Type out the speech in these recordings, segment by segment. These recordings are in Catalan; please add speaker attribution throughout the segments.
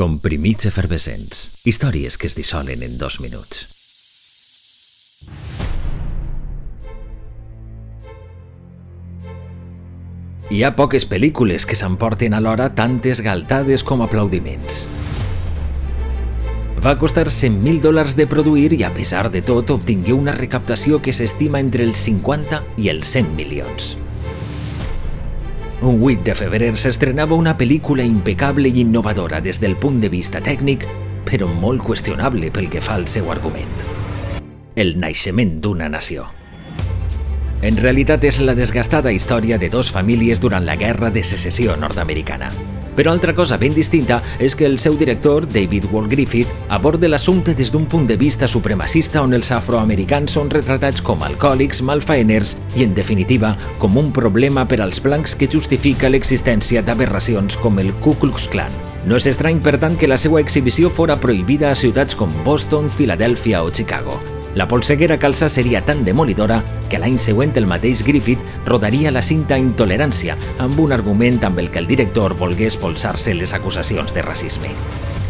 Speaker 1: Comprimits efervescents. Històries que es dissolen en dos minuts. Hi ha poques pel·lícules que s'emporten alhora tantes galtades com aplaudiments. Va costar 100.000 dòlars de produir i, a pesar de tot, obtingué una recaptació que s'estima entre els 50 i els 100 milions. Un 8 de febrer s'estrenava una pel·lícula impecable i innovadora des del punt de vista tècnic, però molt qüestionable pel que fa al seu argument. El naixement d'una nació. En realitat és la desgastada història de dos famílies durant la Guerra de Secessió nord-americana. Però altra cosa ben distinta és que el seu director, David Walt Griffith, aborda l'assumpte des d'un punt de vista supremacista on els afroamericans són retratats com alcohòlics, malfaeners i, en definitiva, com un problema per als blancs que justifica l'existència d'aberracions com el Ku Klux Klan. No és estrany, per tant, que la seva exhibició fora prohibida a ciutats com Boston, Filadèlfia o Chicago. La polseguera calça seria tan demolidora que l'any següent el mateix Griffith rodaria la cinta Intolerància amb un argument amb el que el director volgués polsar-se les acusacions de racisme.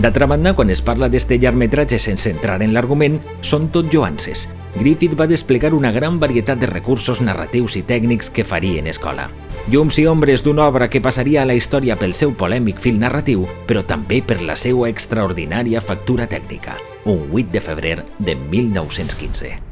Speaker 1: D'altra banda, quan es parla d'este llargmetratge sense entrar en l'argument, són tot joances. Griffith va desplegar una gran varietat de recursos narratius i tècnics que farien escola. Llums i ombres d'una obra que passaria a la història pel seu polèmic fil narratiu, però també per la seva extraordinària factura tècnica. Un 8 de febrer de 1915.